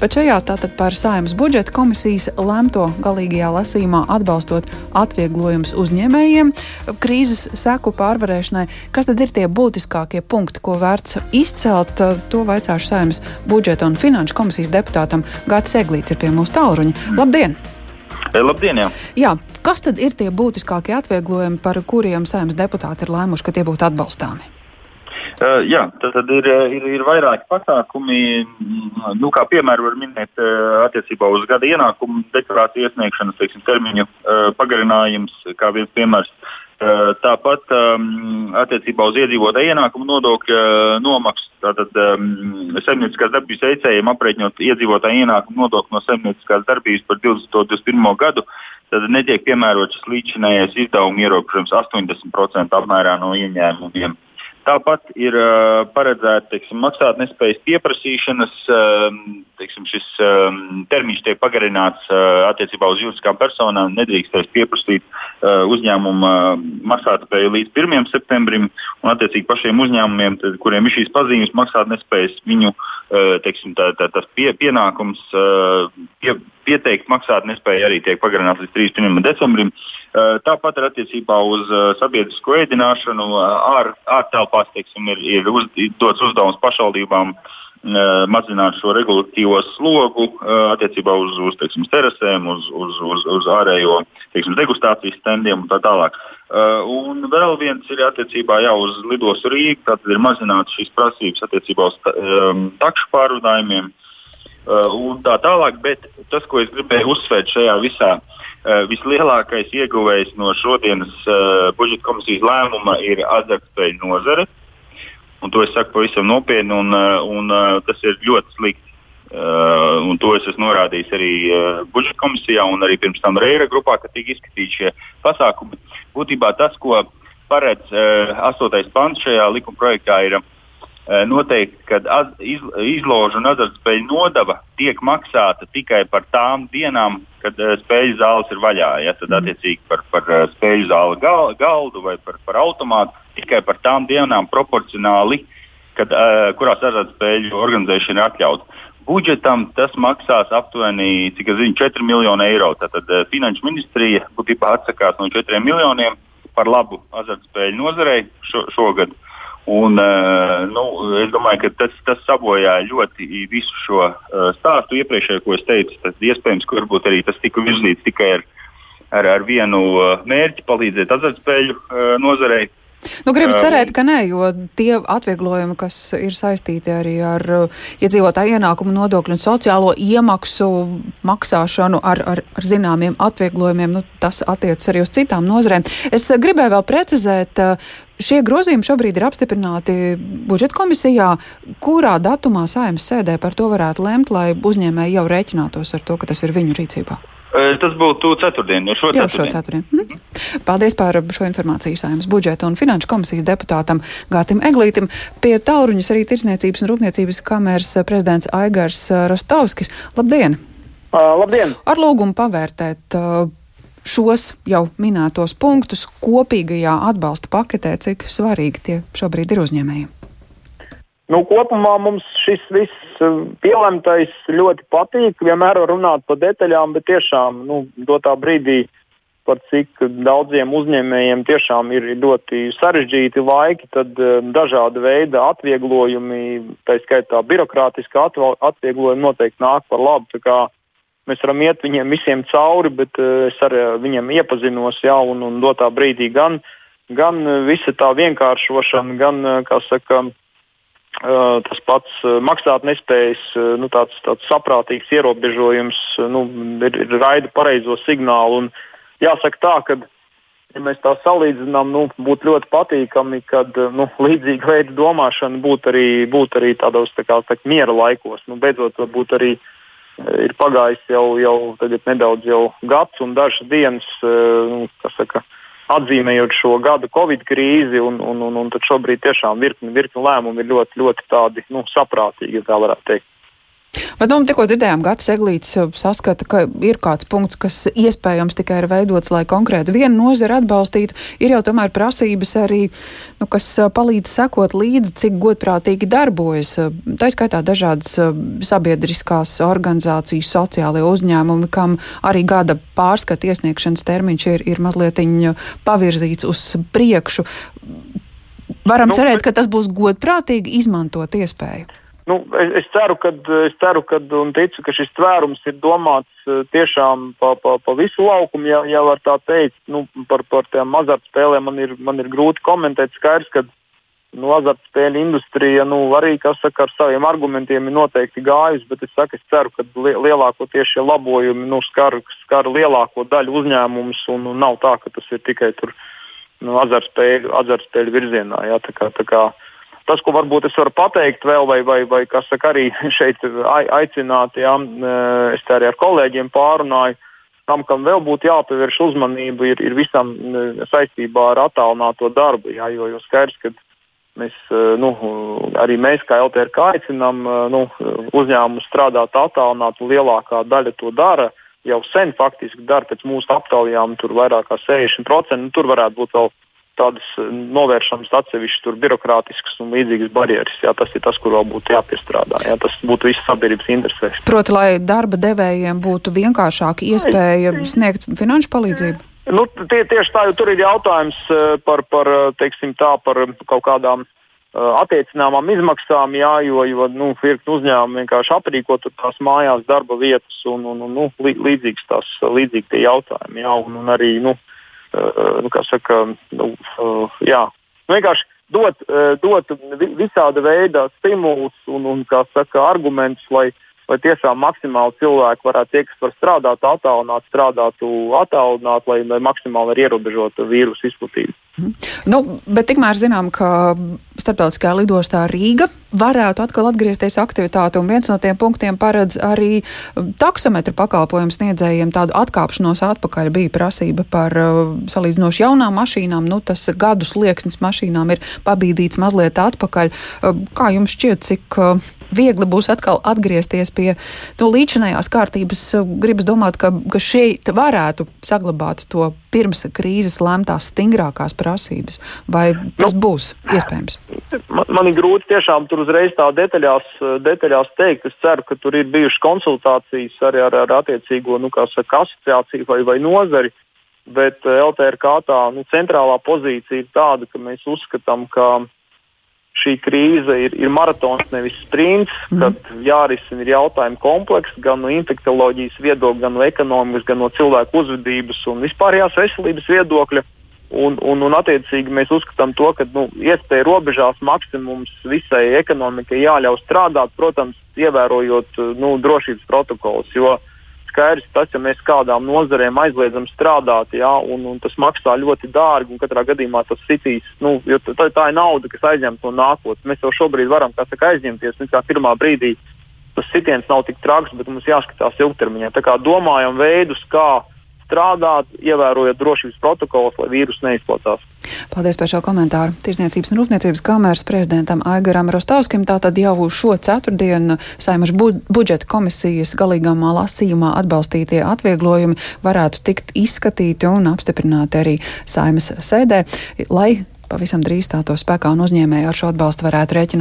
bet šajā tātad par Saimas budžeta komisijas lemto galīgajā lasījumā atbalstot atvieglojumus uzņēmējiem krīzes seku pārvarēšanai. Kas tad ir tie būtiskākie punkti, ko vērts izcelt? To vaicāšu Saimas budžeta un finanšu komisijas deputātam Gāts Eglīts ir pie mūsu tālruņa. Labdien! Eh, labdien! Jā. jā, kas tad ir tie būtiskākie atvieglojumi, par kuriem saimnes deputāti ir lēmuši, ka tie būtu atbalstāmi? Uh, jā, tad, tad ir, eh, ir, ir vairāki pasākumi. Nu, kā piemēru var minēt uh, attiecībā uz gada ienākumu deklarāciju iesniegšanas teiksim, termiņu uh, pagarinājums, kā viens piemērs. Uh, tāpat um, attiecībā uz iedzīvotāju ienākumu nodokļa nomaksu. Tātad um, saimnieciskās darbības veicējiem aprēķinot iedzīvotāju ienākumu nodokli no saimnieciskās darbības par 2021. gadu, tad netiek piemērots šis līdzinājais izdevuma ierobežojums 80% apmērā no ieņēmumiem. Tāpat ir uh, paredzēta maksātnespējas pieprasīšanas, um, teiksim, šis um, termiņš tiek pagarināts uh, attiecībā uz juridiskām personām. Nedrīkstēs pieprasīt uh, uzņēmuma maksātspēju līdz 1. septembrim, un attiecīgi pašiem uzņēmumiem, tad, kuriem ir šīs pazīmes maksātnespējas, viņu uh, teiksim, tā, tā, tas pie, pienākums uh, pie, pieteikt maksātnespēju arī tiek pagarināts līdz 31. decembrim. Uh, tāpat ar attiecībā uz eh, sabiedrisko ēdināšanu ār, ārtelpās teiksim, ir, ir uz, dots uzdevums pašvaldībām eh, mazināt šo regulatīvo slogu attiecībā uz, uz teiksim, terasēm, uz, uz, uz, uz ārējo teiksim, degustācijas standiem un tā tālāk. Un vēl viens ir attiecībā jau uz lidostu Rīgā, tad ir mazināts šīs prasības attiecībā uz takšu pārvadājumiem. Un tā tālāk, bet tas, ko es gribēju uzsvērt šajā visā uh, Eh, vislielākais ieguvējs no šodienas uh, budžeta komisijas lēmuma ir azartspēļu nozare. Un to es saku pavisam nopietni, un, uh, un tas ir ļoti slikti. Uh, to es esmu norādījis arī uh, budžeta komisijā un arī pirms tam Reira grupā, kad tika izskatīti šie pasākumi. Būtībā tas, ko paredz uh, 8. pants šajā likuma projektā, ir uh, noteikti, ka iz, izložu un azartspēļu nodeva tiek maksāta tikai par tām dienām, kad uh, spēļu zāles ir vaļā. Ja, tad, mm. attiecīgi, par, par uh, spēļu zāli gal, galdu vai par, par automātu tikai par tām dienām proporcionāli, kad, uh, kurās azartspēļu organizēšana ir atļauta. Budžetam tas maksās aptuveni, zinu, 4 miljoni eiro. Tātad Finanšu ministrija būtībā atsakās no 4 miljoniem par labu azartspēļu nozarei šo, šogad. Uh, Un, uh, nu, es domāju, ka tas, tas sabojāja ļoti visu šo uh, stāstu iepriekšējo, ko es teicu. Tad iespējams, ka arī tas tika virzīts tikai ar, ar, ar vienu uh, mērķi palīdzēt azartspēļu nozarei. Nu, Gribu cerēt, ka nē, jo tie atvieglojumi, kas ir saistīti arī ar iedzīvotāju ienākumu nodokļu un sociālo iemaksu maksāšanu ar, ar, ar zināmiem atvieglojumiem, nu, tas attiecas arī uz citām nozarēm. Es gribēju vēl precizēt, Šie grozījumi šobrīd ir apstiprināti budžeta komisijā. Kurā datumā saimnes sēdē par to varētu lemt, lai uzņēmēji jau rēķinātos ar to, ka tas ir viņu rīcībā? Tas būtu ceturtdien, no šo Jā, ceturtdien. Šo ceturtdien. Mhm. Paldies par šo informāciju saimnes budžeta un finanšu komisijas deputātam Gātim Eglītim. Pie tālruņas arī Tirzniecības un Rūpniecības kameras prezidents Aigars Rostovskis. Labdien! Uh, labdien! Ar lūgumu pavērtēt uh, šos jau minētos punktus kopīgajā atbalsta paketē, cik svarīgi tie šobrīd ir uzņēmējiem? Nu, kopumā mums šis viss eh, pielemtais ļoti patīk. Vienmēr var runāt par detaļām, bet tiešām nu, dotā brīdī, par cik daudziem uzņēmējiem tiešām ir ļoti sarežģīti laiki, tad uh, dažāda veida atvieglojumi, tā skaitā birokrātiskā atvieglojumi noteikti nāk par labu. Mēs varam iet viņiem visiem cauri, bet uh, es ar viņiem iepazinos jau un, un dotā brīdī gan, gan visa tā vienkāršošana, gan, kā saka, tas pats maksātnespējas, nu, tāds, tāds saprātīgs ierobežojums, nu, ir, ir raida pareizo signālu. Un jāsaka tā, ka, ja mēs tā salīdzinām, nu, būtu ļoti patīkami, kad nu, līdzīga veida domāšana būtu arī, būt arī tādos tā kā, tā, miera laikos. Nu, beidzot, varbūt arī ir pagājis jau, jau nedaudz jau gads un dažas dienas, eh, nu, saka, atzīmējot šo gadu Covid krīzi, un, un, un, un šobrīd tiešām virkni, virkni lēmumi ir ļoti, ļoti tādi, nu, saprātīgi, tā varētu teikt. Bet, nu, tikko dzirdējām, Gatis Eglīts saskata, ka ir kāds punkts, kas iespējams tikai ir veidots, lai konkrēti vienu nozari atbalstītu. Ir jau tomēr prasības arī, nu, kas palīdz sekot līdzi, cik godprātīgi darbojas. Tā skaitā dažādas sabiedriskās organizācijas, sociālajie uzņēmumi, kam arī gada pārskata iesniegšanas termiņš ir, ir mazliet pavirzīts uz priekšu. Varam nu, cerēt, ka tas būs godprātīgi izmantot iespēju. Nu, es, es, ceru, ka, es ceru, ka, un ticu, ka šis tvērums ir domāts uh, tiešām pa, pa, pa visu laukumu, ja, ja var tā teikt. Nu, par, par tām azartspēlēm man ir, man ir grūti komentēt. Skaidrs, ka nu, azartspēļu industrija nu, arī saka, ar saviem argumentiem ir noteikti gājusi, bet es, saku, es ceru, ka li, lielākoties šie labojumi nu, skar, skar lielāko daļu uzņēmumus un, un nav tā, ka tas ir tikai tur nu, azartspēļu, azartspēļu virzienā. Jā, tā kā, tā kā, tas, ko varbūt es varu pateikt vēl, vai, vai, vai kas saka, arī šeit aicināt, jā, es tā arī ar kolēģiem pārunāju. Tam, kam vēl būtu jāpievērš uzmanība, ir, ir visam saistībā ar attālināto darbu. Jā, jo, jo skaidrs, ka mēs, nu, arī mēs, kā LTRK, aicinām nu, uzņēmumus strādāt attālināti, lielākā daļa to dara. Jau sen faktiski dara pēc mūsu aptaujām, tur vairāk kā 60%. Nu, tur varētu būt vēl tādas eh, novēršanas atsevišķas birokrātiskas un līdzīgas barjeras. Jā, tas ir tas, kur vēl būtu jāpiestrādā. Jā, tas būtu viss sabiedrības interesēs. Proti, lai darba devējiem būtu vienkāršāka iespēja sniegt finanšu palīdzību. Nu, tie, tieši tā, jo tur ir jautājums eh, par, par, eh, tā, par kaut kādām attiecināmām izmaksām, jā, jo, jo nu, virkni uzņēmumi vienkārši aprīko tās mājās darba vietas un, un, un nu, līdzīgs tās līdzīgi tie jautājumi. Jā, un, un arī, nu, nu, saka, nu, jā, nu, vienkārši dot, dot visāda veida stimulus un, un saka, argumentus, lai, lai tiešām maksimāli cilvēki varētu, tie, kas var strādāt, attālināt, strādātu attālināt, lai, lai maksimāli var ierobežot vīrusu izplatību. Nu, bet tikmēr zinām, ka starptautiskajā lidostā Rīga varētu atkal atgriezties aktivitāte, un viens no tiem punktiem paredz arī taksometru pakalpojumu sniedzējiem tādu atkāpšanos atpakaļ. Bija prasība par uh, salīdzinoši jaunām mašīnām, nu tas gadu slieksnis mašīnām ir pabīdīts mazliet atpakaļ. Uh, kā jums šķiet, cik viegli būs atkal atgriezties pie nu, līdzinājās kārtības? Gribas domāt, ka, ka šeit varētu saglabāt to pirms krīzes lemtās stingrākās prasības, vai tas nu, būs iespējams? Man, man ir grūti tiešām tur uzreiz tā detaļās, detaļās teikt. Es ceru, ka tur ir bijušas konsultācijas arī ar, ar attiecīgo nu, saka, asociāciju vai, vai nozari. Bet eh, LTRK tā nu, centrālā pozīcija ir tāda, ka mēs uzskatām, ka šī krīze ir, ir maratons, nevis sprints, mm. kad jārisina jautājumi komplekss gan no infekcijas viedokļa, gan no ekonomikas, gan no cilvēku uzvedības un vispārējās veselības viedokļa. Un, un, un attiecīgi mēs uzskatām to, ka nu, iespēja robežās maksimums visai ekonomikai jāļauj strādāt, protams, ievērojot nu, drošības protokolus. Jo skaidrs, tas, ja mēs kādām nozarēm aizliedzam strādāt, jā, un, un tas maksā ļoti dārgi, un katrā gadījumā tas sitīs, nu, jo tā, tā ir nauda, kas aizņemta no nākotnes. Mēs jau šobrīd varam, saka, aizņemties, un kā pirmā brīdī tas sitiens nav tik traks, bet mums jāskatās ilgtermiņā. Tā kā domājam veidus, kā strādāt, ievērojot drošības protokolus, lai vīrus neizplatās. Paldies par šo komentāru. Tirzniecības un Rūpniecības kameras prezidentam Aigaram Rostovskim tātad jau šo ceturtdienu saimašu bu budžeta komisijas galīgāmā lasījumā atbalstītie atvieglojumi varētu tikt izskatīti un apstiprināti arī saimas sēdē, lai pavisam drīz stātos spēkā un uzņēmēji ar šo atbalstu varētu rēķināt.